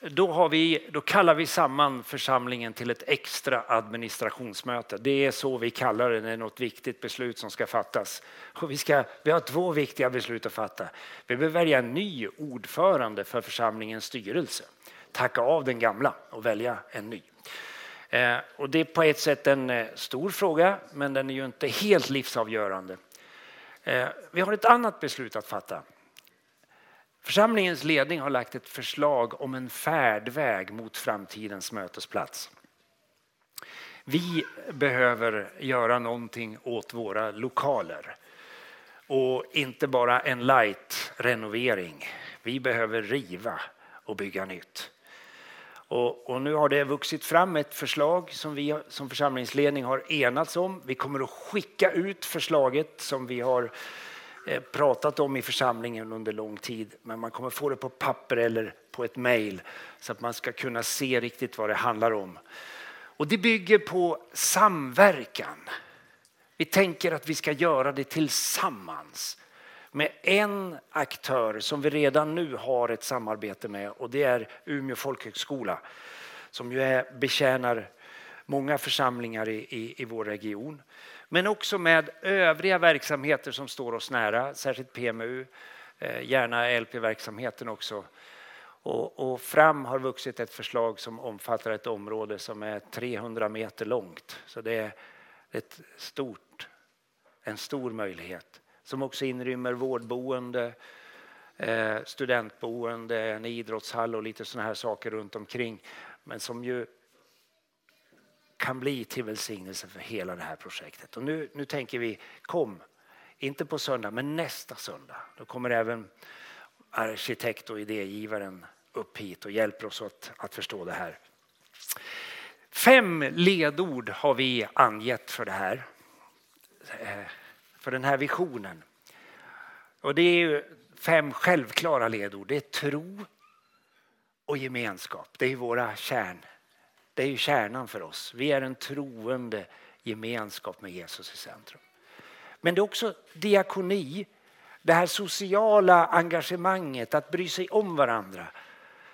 då, har vi, då kallar vi samman församlingen till ett extra administrationsmöte. Det är så vi kallar det när det är något viktigt beslut som ska fattas. Och vi, ska, vi har två viktiga beslut att fatta. Vi behöver välja en ny ordförande för församlingens styrelse. Tacka av den gamla och välja en ny. Eh, och det är på ett sätt en eh, stor fråga, men den är ju inte helt livsavgörande. Eh, vi har ett annat beslut att fatta. Församlingens ledning har lagt ett förslag om en färdväg mot framtidens mötesplats. Vi behöver göra någonting åt våra lokaler. Och inte bara en light renovering. Vi behöver riva och bygga nytt. Och, och, nu har det vuxit fram ett förslag som vi som församlingsledning har enats om. Vi kommer att skicka ut förslaget som vi har Eh, Eh, pratat om i församlingen under lång tid. Men man kommer få det på papper eller på ett mejl så att man ska kunna se riktigt vad det handlar om. Och det bygger på samverkan. Vi tänker att vi ska göra det tillsammans med en aktör som vi redan nu har ett samarbete med och det är Umeå folkhögskola som ju är, betjänar många församlingar i, i, i vår region. Men också med övriga verksamheter som står oss nära, särskilt PMU, eh, gärna LP-verksamheten också. Och, och, fram har vuxit ett förslag som omfattar ett område som är 300 meter långt. Så det är ett stort, en stor möjlighet som också inrymmer vårdboende, eh, studentboende, en idrottshall och lite sådana här saker runt omkring. Men som ju kan bli till välsignelse för hela det här projektet. Och nu, nu tänker vi, kom, inte på söndag, men nästa söndag. Då kommer även arkitekt och idégivaren upp hit och hjälper oss att, att förstå det här. Fem ledord har vi angett för det här. Eh, för den här visionen. Och det är fem självklara ledord. Det är tro och gemenskap. Det är våra kärn det är ju kärnan för oss. Vi är en troende gemenskap med Jesus i centrum. Men det är också diakoni, det här sociala engagemanget, att bry sig om varandra.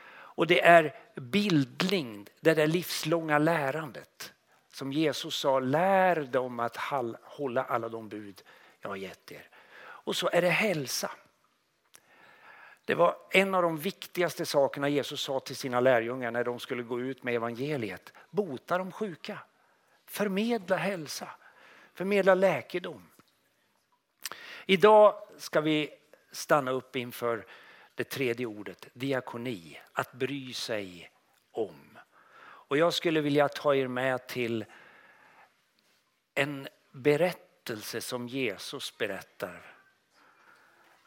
Och det är bildning, det där livslånga lärandet. Som Jesus sa, lär dem att hålla alla de bud jag har gett er. Och så är det hälsa. Det var en av de viktigaste sakerna Jesus sa till sina lärjungar när de skulle gå ut med evangeliet. Bota de sjuka, förmedla hälsa, förmedla läkedom. Idag ska vi stanna upp inför det tredje ordet, diakoni, att bry sig om. Och jag skulle vilja ta er med till en berättelse som Jesus berättar.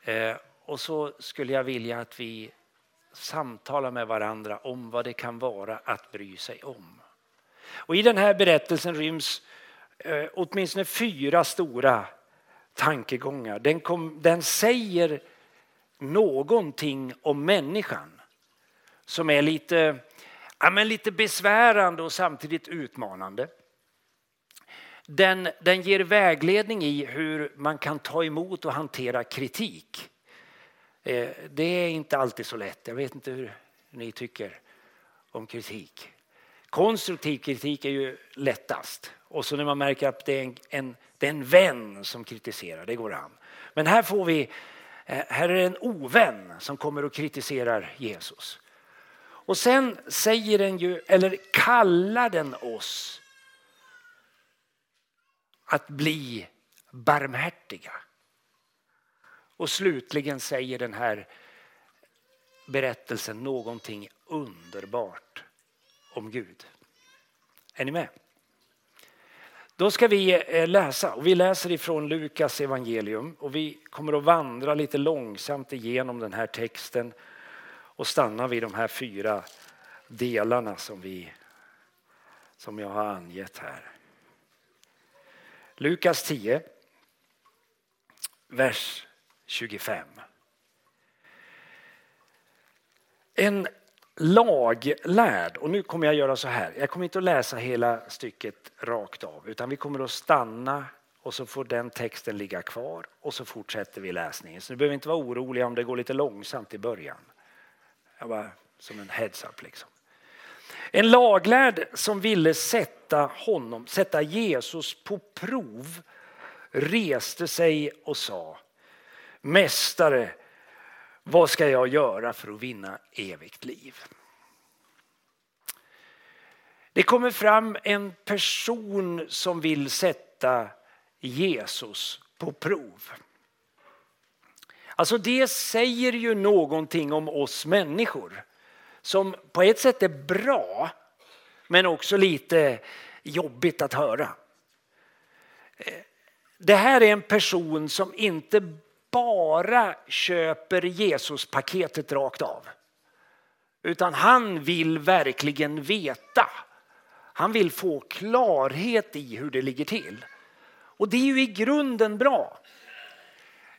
Eh, och så skulle jag vilja att vi samtalar med varandra om vad det kan vara att bry sig om. Och I den här berättelsen ryms eh, åtminstone fyra stora tankegångar. Den, kom, den säger någonting om människan som är lite, ja, men lite besvärande och samtidigt utmanande. Den, den ger vägledning i hur man kan ta emot och hantera kritik. Eh, det är inte alltid så lätt. Jag vet inte hur ni tycker om kritik. Konstruktiv kritik är ju lättast. Och så när man märker att det är en, en, det är en vän som kritiserar, det går an. Men här får vi, eh, här är det en ovän som kommer och kritiserar Jesus. Och sen säger den ju, eller kallar den oss att bli barmhärtiga. Och slutligen säger den här berättelsen någonting underbart om Gud. Är ni med? Då ska vi eh, läsa och vi läser ifrån Lukas evangelium och vi kommer att vandra lite långsamt igenom den här texten och stanna vid de här fyra delarna som, vi, som jag har angett här. Lukas 10, vers 25. En laglärd, och nu kommer jag göra så här, jag kommer inte att läsa hela stycket rakt av utan vi kommer att stanna och så får den texten ligga kvar och så fortsätter vi läsningen. Så ni behöver inte vara oroliga om det går lite långsamt i början. Jag bara som en heads up liksom. En laglärd som ville sätta honom, sätta Jesus på prov reste sig och sa Mästare, vad ska jag göra för att vinna evigt liv? Det kommer fram en person som vill sätta Jesus på prov. Alltså det säger ju någonting om oss människor som på ett sätt är bra men också lite jobbigt att höra. Eh, det här är en person som inte bara köper Jesus-paketet rakt av. Utan han vill verkligen veta. Han vill få klarhet i hur det ligger till. Och det är ju i grunden bra.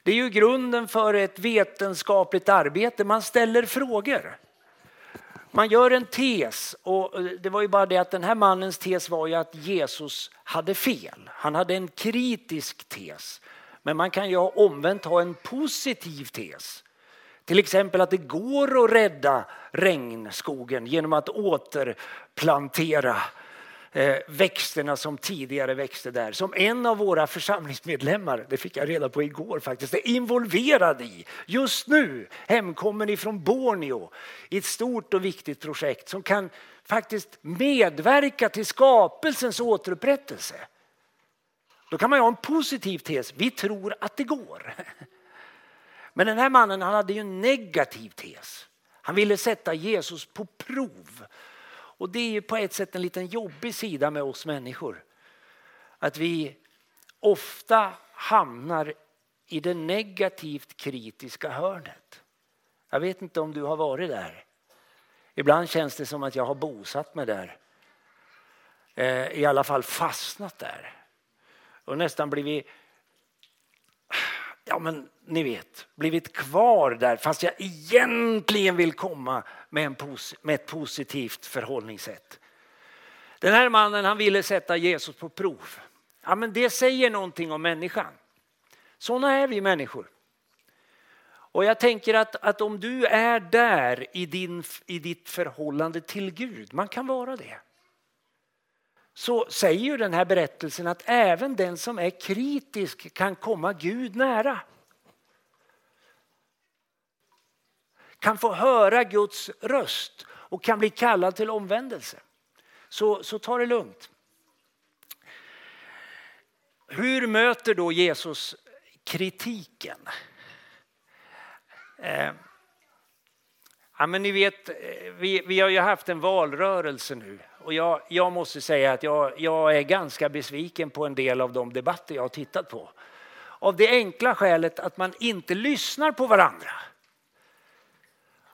Det är ju grunden för ett vetenskapligt arbete. Man ställer frågor. Man gör en tes och eh, det var ju bara det att den här mannens tes var ju att Jesus hade fel. Han hade en kritisk tes. Men man kan ju omvänt ha en positiv tes. Till exempel att det går att rädda regnskogen genom att återplantera eh, växterna som tidigare växte där. Som en av våra församlingsmedlemmar, det fick jag reda på igår faktiskt, är involverad i. Just nu hemkommen ifrån Borneo i ett stort och viktigt projekt som kan faktiskt medverka till skapelsens återupprättelse. Då kan man ju ha en positiv tes. Vi tror att det går. Men den här mannen han hade ju en negativ tes. Han ville sätta Jesus på prov. Och det är ju på ett sätt en liten jobbig sida med oss människor. Att vi ofta hamnar i det negativt kritiska hörnet. Jag vet inte om du har varit där. Ibland känns det som att jag har bosatt mig där. Eh, I alla fall fastnat där och nästan blivit, ja men ni vet, blivit kvar där fast jag egentligen vill komma med, en, med ett positivt förhållningssätt. Den här mannen han ville sätta Jesus på prov. Ja, men det säger någonting om människan. Sådana är vi människor. Och jag tänker att, att om du är där i, din, i ditt förhållande till Gud, man kan vara det så säger ju den här berättelsen att även den som är kritisk kan komma Gud nära. Kan få höra Guds röst och kan bli kallad till omvändelse. Så, så ta det lugnt. Hur möter då Jesus kritiken? Eh, ja, men ni vet, eh, vi, vi har ju haft en valrörelse nu och jag, jag måste säga att jag, jag, är ganska besviken på en del av de debatter jag har tittat på. Av det enkla skälet att man inte lyssnar på varandra.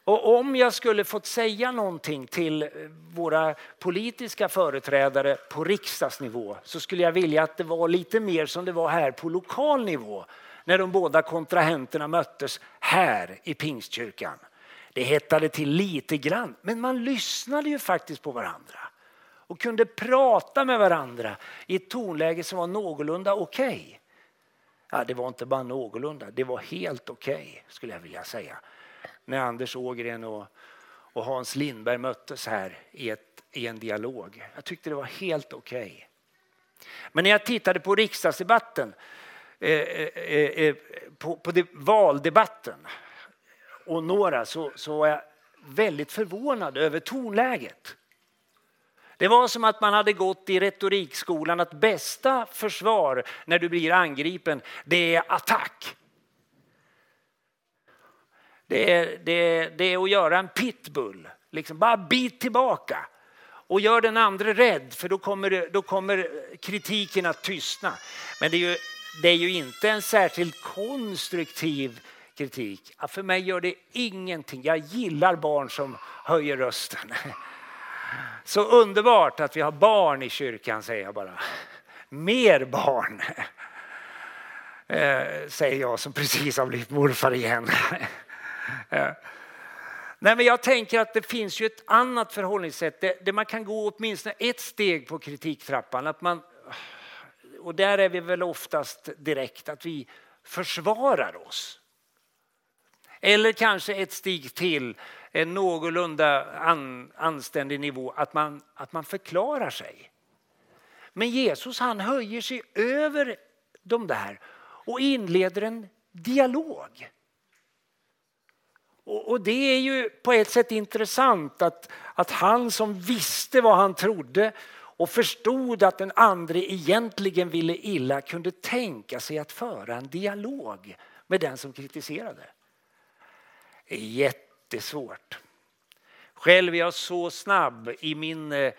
Och om jag skulle fått säga någonting till eh, våra politiska företrädare på riksdagsnivå så skulle jag vilja att det var lite mer som det var här på lokal nivå när de båda kontrahenterna möttes här i Pingstkyrkan. Det hettade till lite grann, men man lyssnade ju faktiskt på varandra och kunde prata med varandra i ett tonläge som var någorlunda okej. Okay. Ja, det var inte bara någorlunda, det var helt okej okay, skulle jag vilja säga. När Anders Ågren och, och Hans Lindberg möttes här i, ett, i en dialog. Jag tyckte det var helt okej. Okay. Men när jag tittade på riksdagsdebatten, eh, eh, eh, eh på, på det, valdebatten och några så, så var jag väldigt förvånad över tonläget. Det var som att man hade gått i retorikskolan att bästa försvar när du blir angripen, det är attack. Det är, det är, det är att göra en pitbull, liksom bara bit tillbaka och gör den andra rädd för då kommer, då kommer kritiken att tystna. Men det är, ju, det är ju inte en särskilt konstruktiv kritik. För mig gör det ingenting. Jag gillar barn som höjer rösten. Så underbart att vi har barn i kyrkan säger jag bara. Mer barn. Eh, säger jag som precis har blivit morfar igen. Eh. Nej, men jag tänker att det finns ju ett annat förhållningssätt där man kan gå åtminstone ett steg på kritiktrappan. Att man, och där är vi väl oftast direkt att vi försvarar oss. Eller kanske ett steg till, en någorlunda an, anständig nivå, att man, att man förklarar sig. Men Jesus han höjer sig över de där och inleder en dialog. Och, och, det är ju på ett sätt intressant att, att han som visste vad han trodde och förstod att den andre egentligen ville illa kunde tänka sig att föra en dialog med den som kritiserade. Det är jättesvårt. Själv är jag så snabb i min, eh,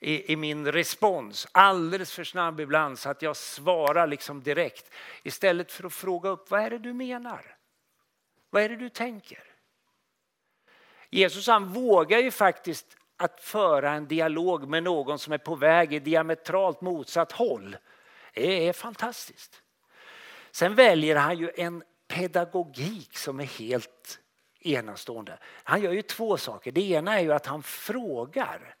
i, i, min respons, alldeles för snabb ibland så att jag svarar liksom direkt istället för att fråga upp vad är det du menar? Vad är det du tänker? Jesus han vågar ju faktiskt att föra en dialog med någon som är på väg i diametralt motsatt håll. Det är fantastiskt. Sen väljer han ju en pedagogik som är helt enastående. Han gör ju två saker. Det ena är ju att han frågar.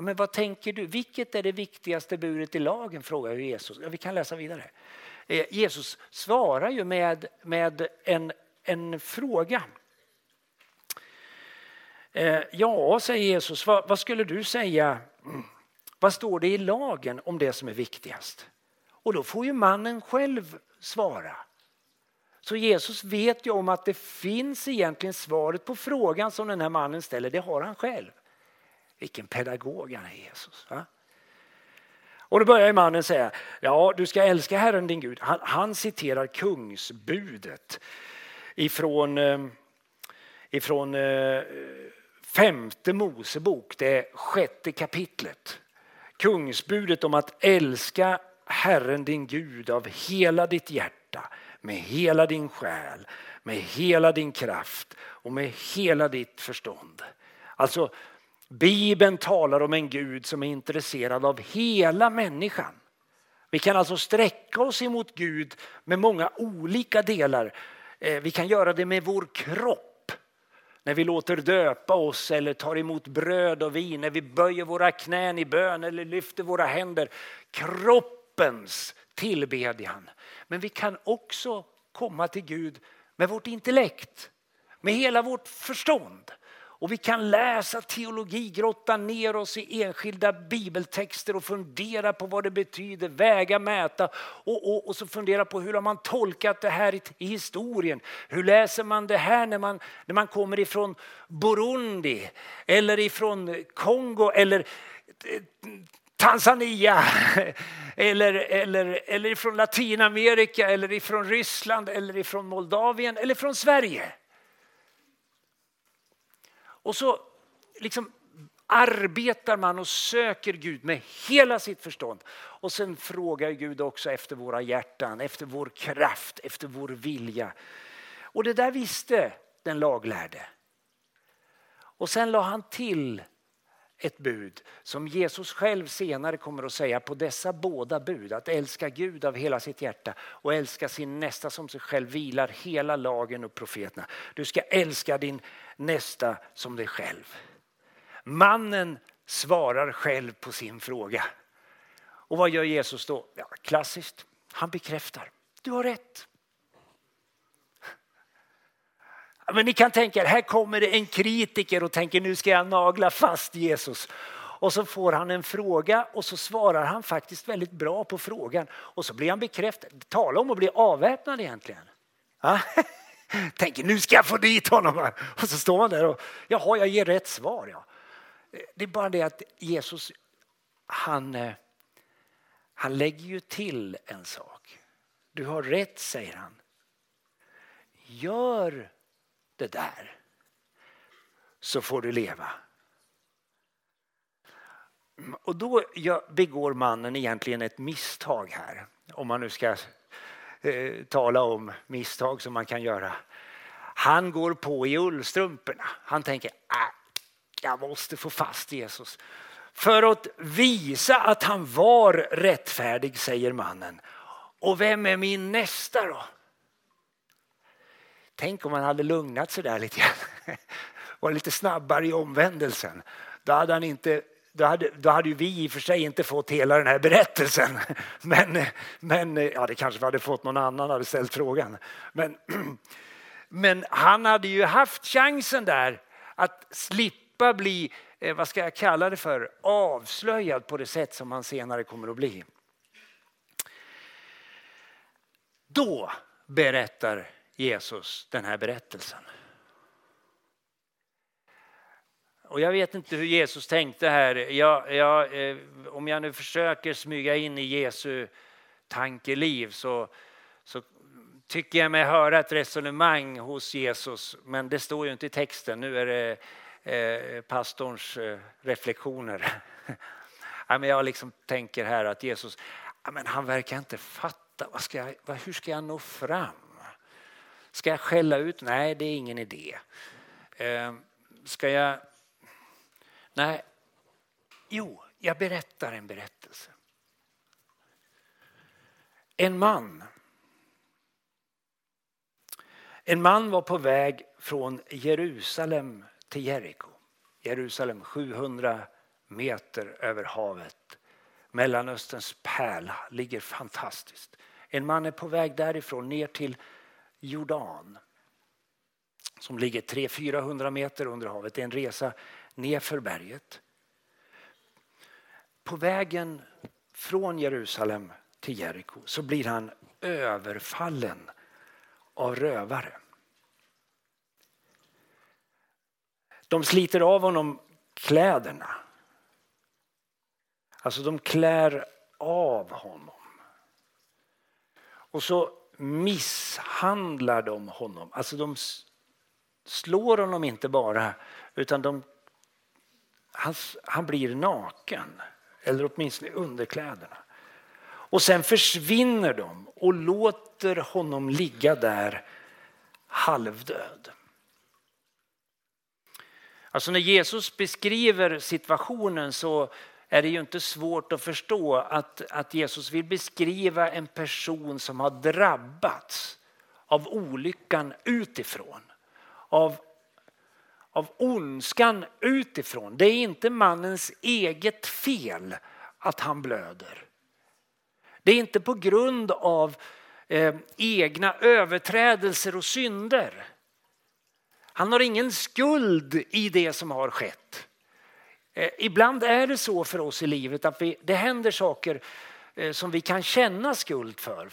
Men vad tänker du? Vilket är det viktigaste budet i lagen? frågar Jesus. Ja, vi kan läsa vidare. Eh, Jesus svarar ju med, med en, en fråga. Eh, ja, säger Jesus, vad, vad skulle du säga? Vad står det i lagen om det som är viktigast? Och då får ju mannen själv svara. Så Jesus vet ju om att det finns egentligen svaret på frågan som den här mannen ställer, det har han själv. Vilken pedagog han är Jesus. Va? Och då börjar mannen säga, ja du ska älska Herren din Gud. Han, han citerar kungsbudet ifrån, eh, ifrån eh, femte Mosebok, det sjätte kapitlet. Kungsbudet om att älska Herren din Gud av hela ditt hjärta, med hela din själ, med hela din kraft och med hela ditt förstånd. Alltså, Bibeln talar om en Gud som är intresserad av hela människan. Vi kan alltså sträcka oss emot Gud med många olika delar. Eh, vi kan göra det med vår kropp när vi låter döpa oss eller tar emot bröd och vin, när vi böjer våra knän i bön eller lyfter våra händer. Kroppens tillbedjan. Men vi kan också komma till Gud med vårt intellekt, med hela vårt förstånd. Och vi kan läsa teologi, grotta ner oss i enskilda bibeltexter och fundera på vad det betyder, väga, mäta och, och, och så fundera på hur har man tolkat det här i, i, historien. Hur läser man det här när man, när man kommer ifrån Burundi eller ifrån Kongo eller Tanzania eller, eller, eller ifrån Latinamerika eller ifrån Ryssland eller ifrån Moldavien eller från Sverige. Och så liksom arbetar man och söker Gud med hela sitt förstånd. Och sen frågar Gud också efter våra hjärtan, efter vår kraft, efter vår vilja. Och det där visste den laglärde. Och sen la han till ett bud som Jesus själv senare kommer att säga på dessa båda bud. Att älska Gud av hela sitt hjärta och älska sin nästa som sig själv vilar hela lagen och profeterna. Du ska älska din nästa som dig själv. Mannen svarar själv på sin fråga. Och vad gör Jesus då? Ja, klassiskt, han bekräftar. Du har rätt. Men ni kan tänka er, här kommer det en kritiker och tänker nu ska jag nagla fast Jesus. Och så får han en fråga och så svarar han faktiskt väldigt bra på frågan. Och så blir han bekräftad. Tala om att bli avväpnad egentligen. Ja? Tänker nu ska jag få dit honom. Och så står han där och jaha, jag ger rätt svar. Ja. Det är bara det att Jesus, han, eh, han lägger ju till en sak. Du har rätt, säger han. Gör det där så får du leva. Och då begår mannen egentligen ett misstag här. Om man nu ska eh, tala om misstag som man kan göra. Han går på i ullstrumporna. Han tänker, att jag måste få fast Jesus. För att visa att han var rättfärdig, säger mannen. Och vem är min nästa då? Tänk om han hade lugnat sig där lite grann. Var lite snabbare i omvändelsen. Då hade, han inte, då hade, då hade ju vi i och för sig inte fått hela den här berättelsen. Men, men ja, det kanske vi hade fått någon annan hade ställt frågan. Men, men han hade ju haft chansen där att slippa bli, eh, vad ska jag kalla det för, avslöjad på det sätt som han senare kommer att bli. Då berättar Jesus den här berättelsen. Och jag vet inte hur Jesus tänkte här. Jag, jag, eh, om jag nu försöker smyga in i Jesu tankeliv så, så tycker jag mig höra ett resonemang hos Jesus. Men det står ju inte i texten. Nu är det eh, pastorns eh, reflektioner. ja, men jag liksom tänker här att Jesus, ja, men han verkar inte fatta. Vad ska jag, hur ska jag nå fram? Ska jag skälla ut? Nej, det är ingen idé. Eh, ska jag... Nej. Jo, jag berättar en berättelse. En man. En man var på väg från Jerusalem till Jeriko. Jerusalem 700 meter över havet. Mellanösterns pärla ligger fantastiskt. En man är på väg därifrån ner till Jordan som ligger 300-400 meter under havet. Det är en resa nerför berget. På vägen från Jerusalem till Jeriko så blir han överfallen av rövare. De sliter av honom kläderna. Alltså de klär av honom. Och så misshandlar de honom. Alltså de slår honom inte bara utan de, han, han blir naken. Eller åtminstone underkläderna. Och sen försvinner de och låter honom ligga där halvdöd. Alltså när Jesus beskriver situationen så är det ju inte svårt att förstå att, att Jesus vill beskriva en person som har drabbats av olyckan utifrån. Av, av ondskan utifrån. Det är inte mannens eget fel att han blöder. Det är inte på grund av eh, egna överträdelser och synder. Han har ingen skuld i det som har skett. Eh, ibland är det så för oss i livet att vi, det händer saker eh, som vi kan känna skuld för.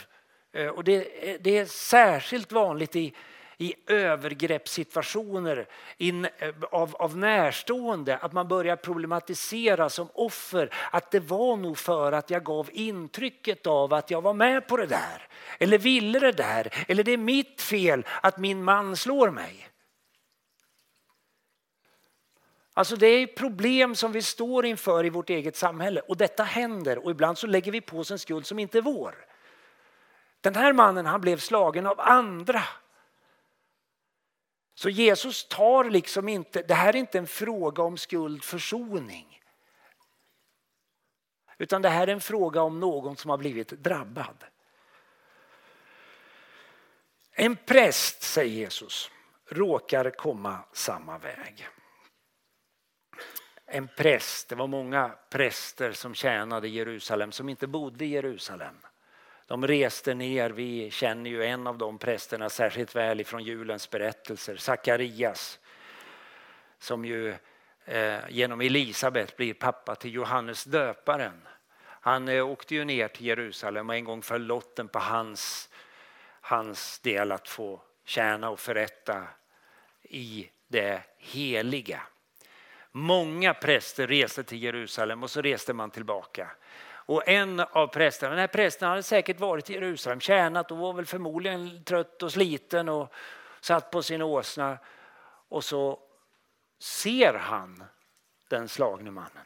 Eh, och det, det är särskilt vanligt i, i övergreppssituationer in, av, av närstående att man börjar problematisera som offer att det var nog för att jag gav intrycket av att jag var med på det där eller ville det där eller det är mitt fel att min man slår mig. Alltså det är problem som vi står inför i vårt eget samhälle och detta händer och ibland så lägger vi på oss en skuld som inte är vår. Den här mannen han blev slagen av andra. Så Jesus tar liksom inte, det här är inte en fråga om skuldförsoning. Utan det här är en fråga om någon som har blivit drabbad. En präst, säger Jesus, råkar komma samma väg en präst, det var många präster som tjänade i Jerusalem som inte bodde i Jerusalem. De reste ner, vi känner ju en av de prästerna särskilt väl ifrån julens berättelser, Sakarias. Som ju eh, genom Elisabet blir pappa till Johannes döparen. Han eh, åkte ju ner till Jerusalem och en gång föll lotten på hans, hans del att få tjäna och förrätta i det heliga. Många präster reste till Jerusalem och så reste man tillbaka. Och en av prästerna, den här prästen hade säkert varit i Jerusalem, tjänat och var väl förmodligen trött och sliten och satt på sin åsna. Och så ser han den slagne mannen.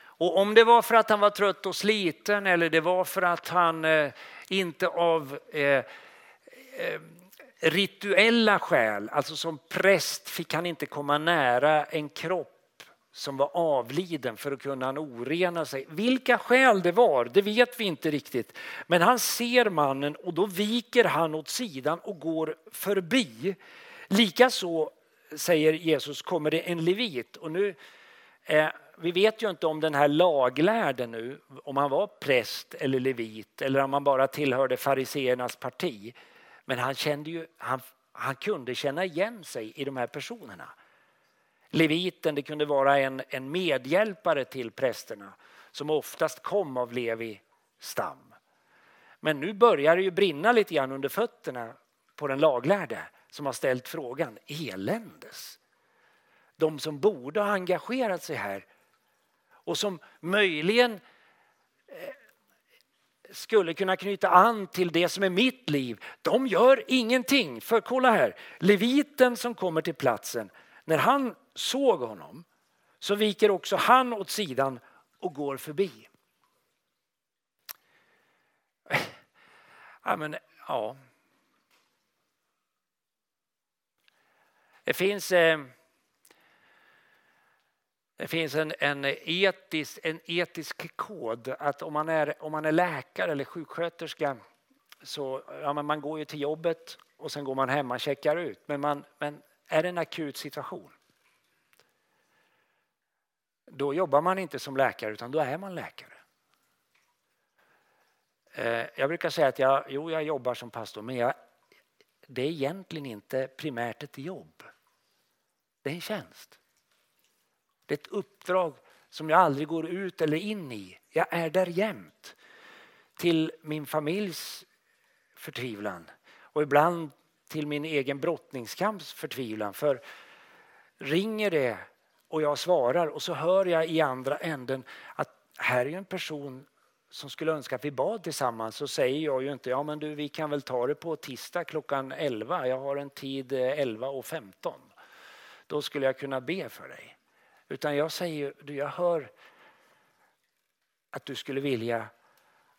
Och om det var för att han var trött och sliten eller det var för att han eh, inte av eh, eh, rituella skäl, alltså som präst fick han inte komma nära en kropp som var avliden för att kunna orena sig. Vilka skäl det var, det vet vi inte riktigt. Men han ser mannen och då viker han åt sidan och går förbi. Likaså, säger Jesus, kommer det en levit. Och nu, eh, vi vet ju inte om den här laglärde nu, om han var präst eller levit eller om han bara tillhörde fariseernas parti. Men han, kände ju, han, han kunde känna igen sig i de här personerna. Leviten det kunde vara en, en medhjälpare till prästerna som oftast kom av Levi stam. Men nu börjar det ju brinna lite grann under fötterna på den laglärde som har ställt frågan eländes. De som borde ha engagerat sig här och som möjligen eh, skulle kunna knyta an till det som är mitt liv. De gör ingenting. För kolla här, leviten som kommer till platsen, när han såg honom så viker också han åt sidan och går förbi. Ja, men, ja. Det finns, eh, det finns en, en, etisk, en etisk kod att om man, är, om man är läkare eller sjuksköterska så ja, men man går ju till jobbet och sen går man hem, man checkar ut. Men, man, men är det en akut situation då jobbar man inte som läkare utan då är man läkare. Eh, jag brukar säga att jag, jo, jag jobbar som pastor men jag, det är egentligen inte primärt ett jobb. Det är en tjänst. Det är ett uppdrag som jag aldrig går ut eller in i. Jag är där jämt. Till min familjs förtvivlan och ibland till min egen brottningskamps förtvivlan. För ringer det och jag svarar och så hör jag i andra änden att här är en person som skulle önska att vi bad tillsammans så säger jag ju inte ja men du vi kan väl ta det på tisdag klockan 11. Jag har en tid eh, 11.15. Då skulle jag kunna be för dig. Utan jag säger du jag hör att du skulle vilja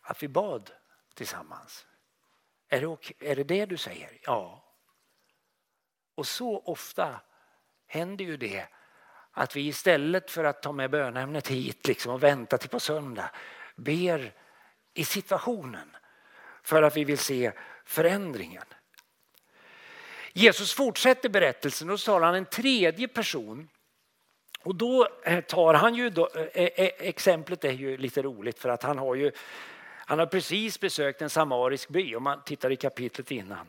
att vi bad tillsammans. Är det, okay? är det det du säger? Ja. Och så ofta händer ju det att vi istället för att ta med bönämnet hit liksom och vänta till på söndag ber i situationen för att vi vill se förändringen. Jesus fortsätter berättelsen och så talar han en tredje person. Och då eh, tar han ju, då, eh, eh, exemplet är ju lite roligt för att han har ju, han har precis besökt en samarisk by om man tittar i kapitlet innan.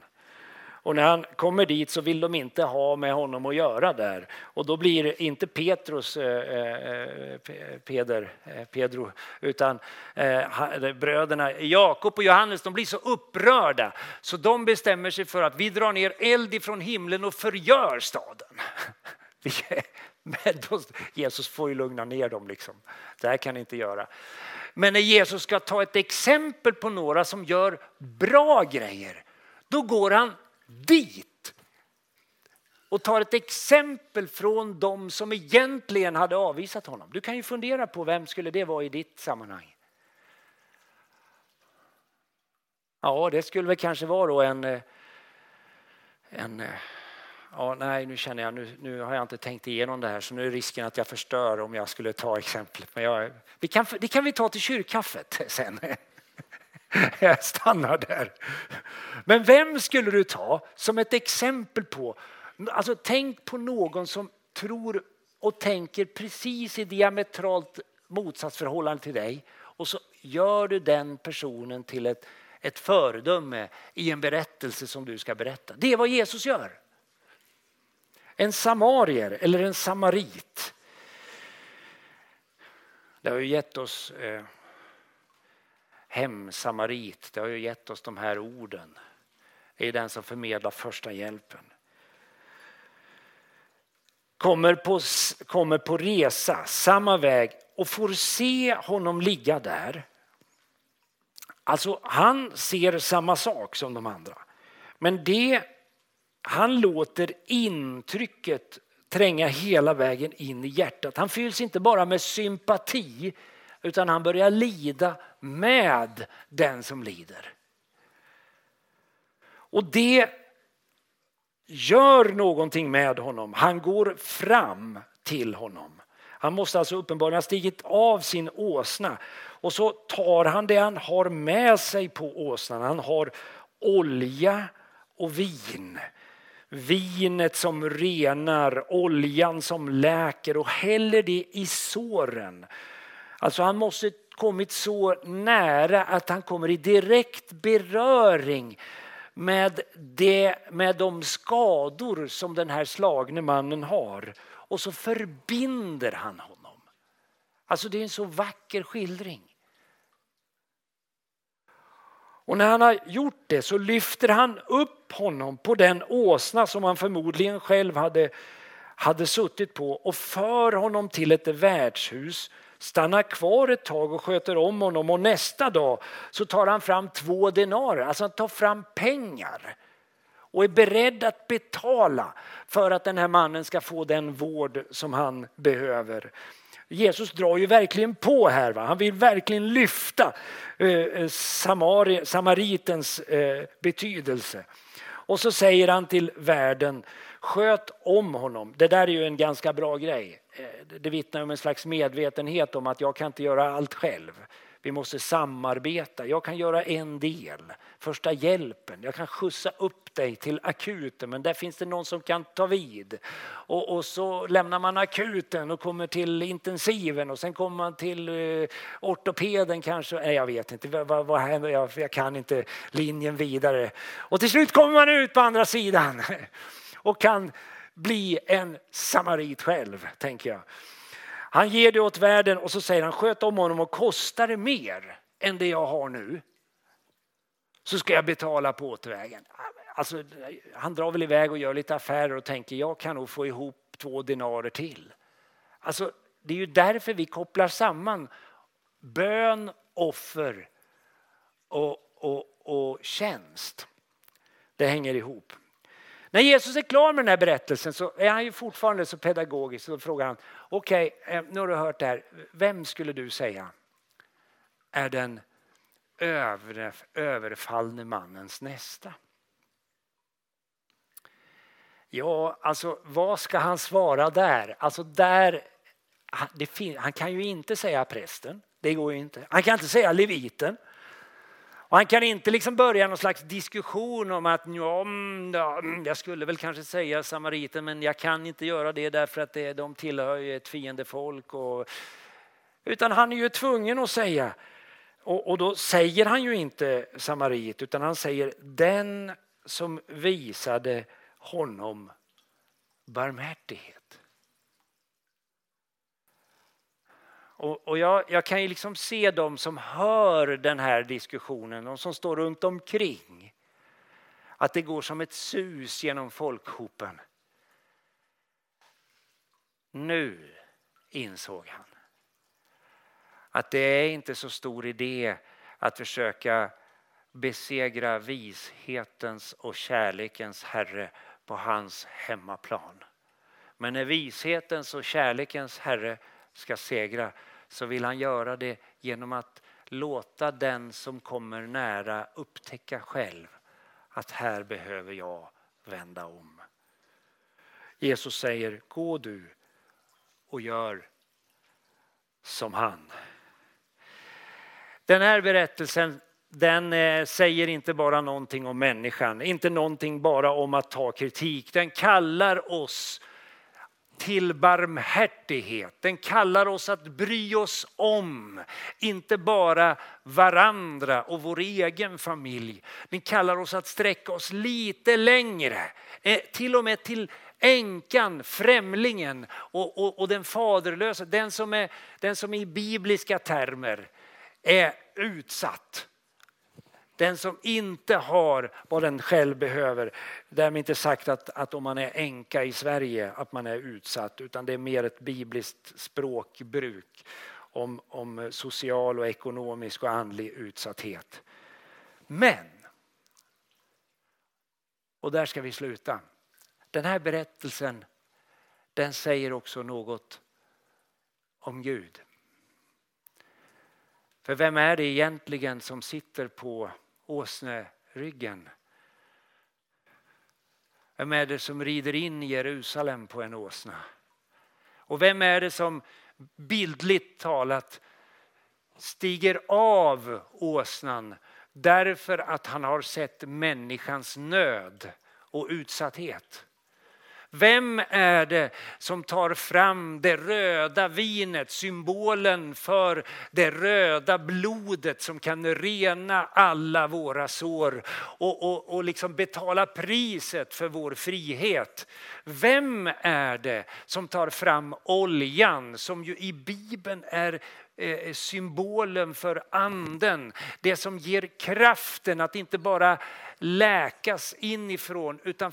Och när han kommer dit så vill de inte ha med honom att göra där. Och då blir inte Petrus, eh, Peder, eh, Pedro, utan eh, bröderna Jakob och Johannes, de blir så upprörda så de bestämmer sig för att vi drar ner eld ifrån himlen och förgör staden. Men då, Jesus får ju lugna ner dem. Liksom. Det här kan ni inte göra. Men när Jesus ska ta ett exempel på några som gör bra grejer, då går han dit och tar ett exempel från de som egentligen hade avvisat honom. Du kan ju fundera på vem skulle det vara i ditt sammanhang? Ja, det skulle väl kanske vara då en, eh, en eh, ja, nej, nu känner jag, nu, nu har jag inte tänkt igenom det här så nu är risken att jag förstör om jag skulle ta exemplet. Men jag, vi kan, det kan vi ta till kyrkkaffet sen. Jag stannar där. Men vem skulle du ta som ett exempel på, alltså tänk på någon som tror och tänker precis i diametralt motsatsförhållande till dig och så gör du den personen till ett, ett föredöme i en berättelse som du ska berätta. Det är vad Jesus gör. En samarier eller en samarit. Det har ju gett oss eh, hemsamarit, det har ju gett oss de här orden. Det är den som förmedlar första hjälpen. Kommer på, kommer på resa samma väg och får se honom ligga där. Alltså han ser samma sak som de andra. Men det, han låter intrycket tränga hela vägen in i hjärtat. Han fylls inte bara med sympati utan han börjar lida med den som lider. Och det gör någonting med honom. Han går fram till honom. Han måste alltså uppenbarligen ha stigit av sin åsna och så tar han det han har med sig på åsnan. Han har olja och vin. Vinet som renar, oljan som läker och häller det i såren. Alltså han måste kommit så nära att han kommer i direkt beröring med, det, med de skador som den här slagne mannen har. Och så förbinder han honom. Alltså det är en så vacker skildring. Och när han har gjort det så lyfter han upp honom på den åsna som han förmodligen själv hade, hade suttit på och för honom till ett värdshus stannar kvar ett tag och sköter om honom och nästa dag så tar han fram två denarer, alltså han tar fram pengar och är beredd att betala för att den här mannen ska få den vård som han behöver. Jesus drar ju verkligen på här. Va? Han vill verkligen lyfta eh, eh, samari, samaritens eh, betydelse. Och så säger han till världen, sköt om honom. Det där är ju en ganska bra grej. Eh, det vittnar om en slags medvetenhet om att jag kan inte göra allt själv. Vi måste samarbeta. Jag kan göra en del, första hjälpen. Jag kan skjutsa upp dig till akuten men där finns det någon som kan ta vid. Och, och så lämnar man akuten och kommer till intensiven och sen kommer man till eh, ortopeden kanske. Nej, jag vet inte, vad, vad händer? Jag, jag kan inte linjen vidare. Och till slut kommer man ut på andra sidan och kan bli en samarit själv, tänker jag. Han ger det åt världen och så säger han sköt om honom och kostar det mer än det jag har nu så ska jag betala på återvägen. Alltså, han drar väl iväg och gör lite affärer och tänker jag kan nog få ihop två dinarer till. Alltså, det är ju därför vi kopplar samman bön, offer och, och, och tjänst. Det hänger ihop. När Jesus är klar med den här berättelsen så är han ju fortfarande så pedagogisk. Så frågar han, okej, okay, nu har du hört det här. Vem skulle du säga är den över, överfallne mannens nästa? Ja, alltså vad ska han svara där? Alltså där, han kan ju inte säga prästen, det går ju inte. Han kan inte säga leviten. Och han kan inte liksom börja någon slags diskussion om att ja, mm, mm, jag skulle väl kanske säga samariten men jag kan inte göra det därför att det, de tillhör ju ett fiendefolk. Och, utan han är ju tvungen att säga, och, och då säger han ju inte samarit utan han säger den som visade honom barmhärtighet. Och, och jag, jag, kan ju liksom se dem som hör den här diskussionen, de som står runt omkring. Att det går som ett sus genom folkhopen. Nu insåg han att det är inte så stor idé att försöka besegra vishetens och kärlekens herre på hans hemmaplan. Men när vishetens och kärlekens herre ska segra så vill han göra det genom att låta den som kommer nära upptäcka själv att här behöver jag vända om. Jesus säger gå du och gör som han. Den här berättelsen den eh, säger inte bara någonting om människan, inte någonting bara om att ta kritik. Den kallar oss till barmhärtighet. Den kallar oss att bry oss om, inte bara varandra och vår egen familj. Den kallar oss att sträcka oss lite längre, eh, till och med till änkan, främlingen och, och, och den faderlösa, den som, är, den som i bibliska termer är utsatt. Den som inte har vad den själv behöver. Därmed inte sagt att, att om man är änka i Sverige att man är utsatt utan det är mer ett bibliskt språkbruk om, om social och ekonomisk och andlig utsatthet. Men, och där ska vi sluta. Den här berättelsen den säger också något om Gud. För vem är det egentligen som sitter på åsneryggen. Vem är det som rider in i Jerusalem på en åsna? Och vem är det som bildligt talat stiger av åsnan därför att han har sett människans nöd och utsatthet? Vem är det som tar fram det röda vinet, symbolen för det röda blodet som kan rena alla våra sår och, och, och liksom betala priset för vår frihet? Vem är det som tar fram oljan som ju i Bibeln är eh, symbolen för anden. Det som ger kraften att inte bara läkas inifrån utan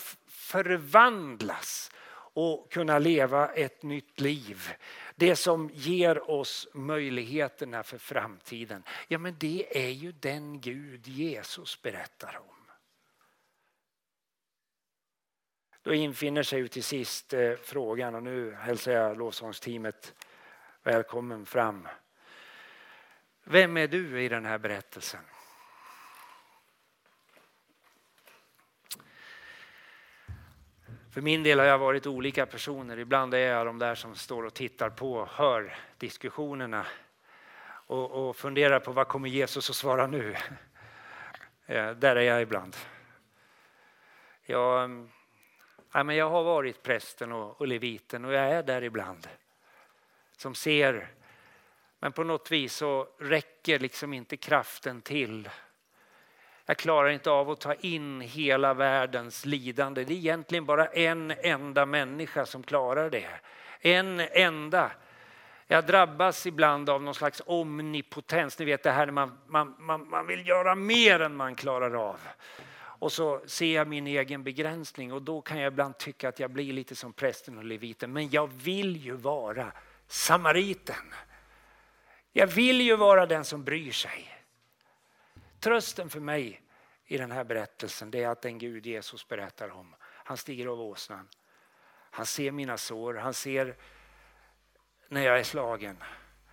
förvandlas och kunna leva ett nytt liv. Det som ger oss möjligheterna för framtiden. Ja men det är ju den Gud Jesus berättar om. Då infinner sig ju till sist eh, frågan och nu hälsar jag lovsångsteamet välkommen fram. Vem är du i den här berättelsen? För min del har jag varit olika personer. Ibland är jag de där som står och tittar på och hör diskussionerna och, och funderar på vad kommer Jesus att svara nu? Eh, där är jag ibland. Jag, eh, ja, men jag har varit prästen och, och leviten och jag är där ibland. Som ser, men på något vis så räcker liksom inte kraften till jag klarar inte av att ta in hela världens lidande. Det är egentligen bara en enda människa som klarar det. En enda. Jag drabbas ibland av någon slags omnipotens. Ni vet det här när man, man, man, man vill göra mer än man klarar av. Och så ser jag min egen begränsning och då kan jag ibland tycka att jag blir lite som prästen och leviten. Men jag vill ju vara samariten. Jag vill ju vara den som bryr sig. Trösten för mig i den här berättelsen det är att den Gud Jesus berättar om, han stiger av åsnan. Han ser mina sår, han ser när jag är slagen.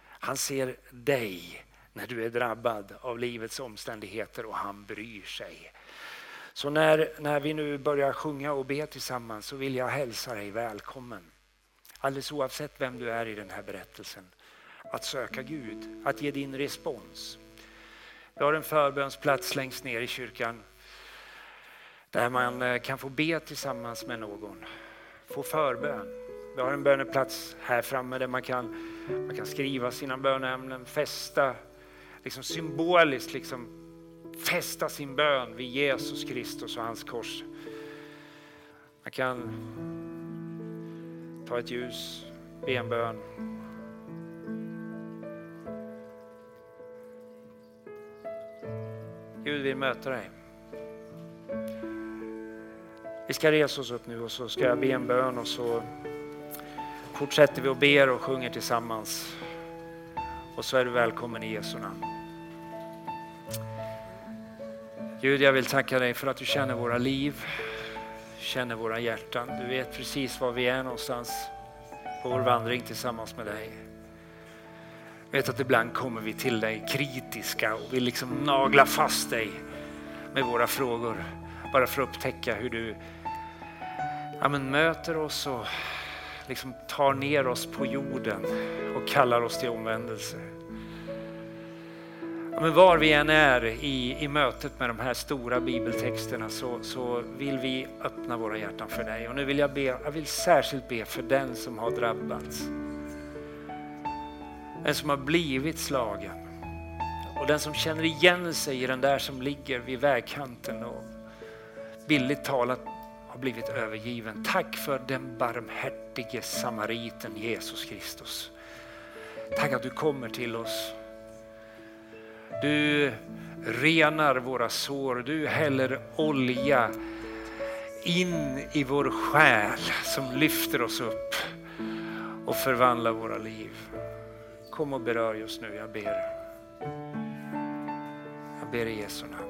Han ser dig när du är drabbad av livets omständigheter och han bryr sig. Så när, när vi nu börjar sjunga och be tillsammans så vill jag hälsa dig välkommen. Alldeles oavsett vem du är i den här berättelsen. Att söka Gud, att ge din respons. Vi har en förbönsplats längst ner i kyrkan där man eh, kan få be tillsammans med någon, få förbön. Vi har en böneplats här framme där man kan, man kan skriva sina böneämnen, fästa, liksom symboliskt liksom fästa sin bön vid Jesus Kristus och hans kors. Man kan ta ett ljus, be en bön. Gud vill möta dig. Vi ska resa oss upp nu och så ska jag be en bön och så fortsätter vi och ber och sjunger tillsammans. Och så är du välkommen i Jesu namn. Gud, jag vill tacka dig för att du känner våra liv, känner våra hjärtan. Du vet precis var vi är någonstans på vår vandring tillsammans med dig. Jag vet att ibland kommer vi till dig kritiska och vill liksom nagla fast dig med våra frågor. Bara för att upptäcka hur du ja, men möter oss och liksom tar ner oss på jorden och kallar oss till omvändelse. Ja, men var vi än är i, i mötet med de här stora bibeltexterna så, så vill vi öppna våra hjärtan för dig. Och nu vill jag be, jag vill särskilt be för den som har drabbats. Den som har blivit slagen. Och den som känner igen sig i den där som ligger vid vägkanten och billigt talat har blivit övergiven. Tack för den barmhärtige samariten Jesus Kristus. Tack att du kommer till oss. Du renar våra sår, du häller olja in i vår själ som lyfter oss upp och förvandlar våra liv. Kom och berör just nu, jag ber. Jag ber i Jesu namn.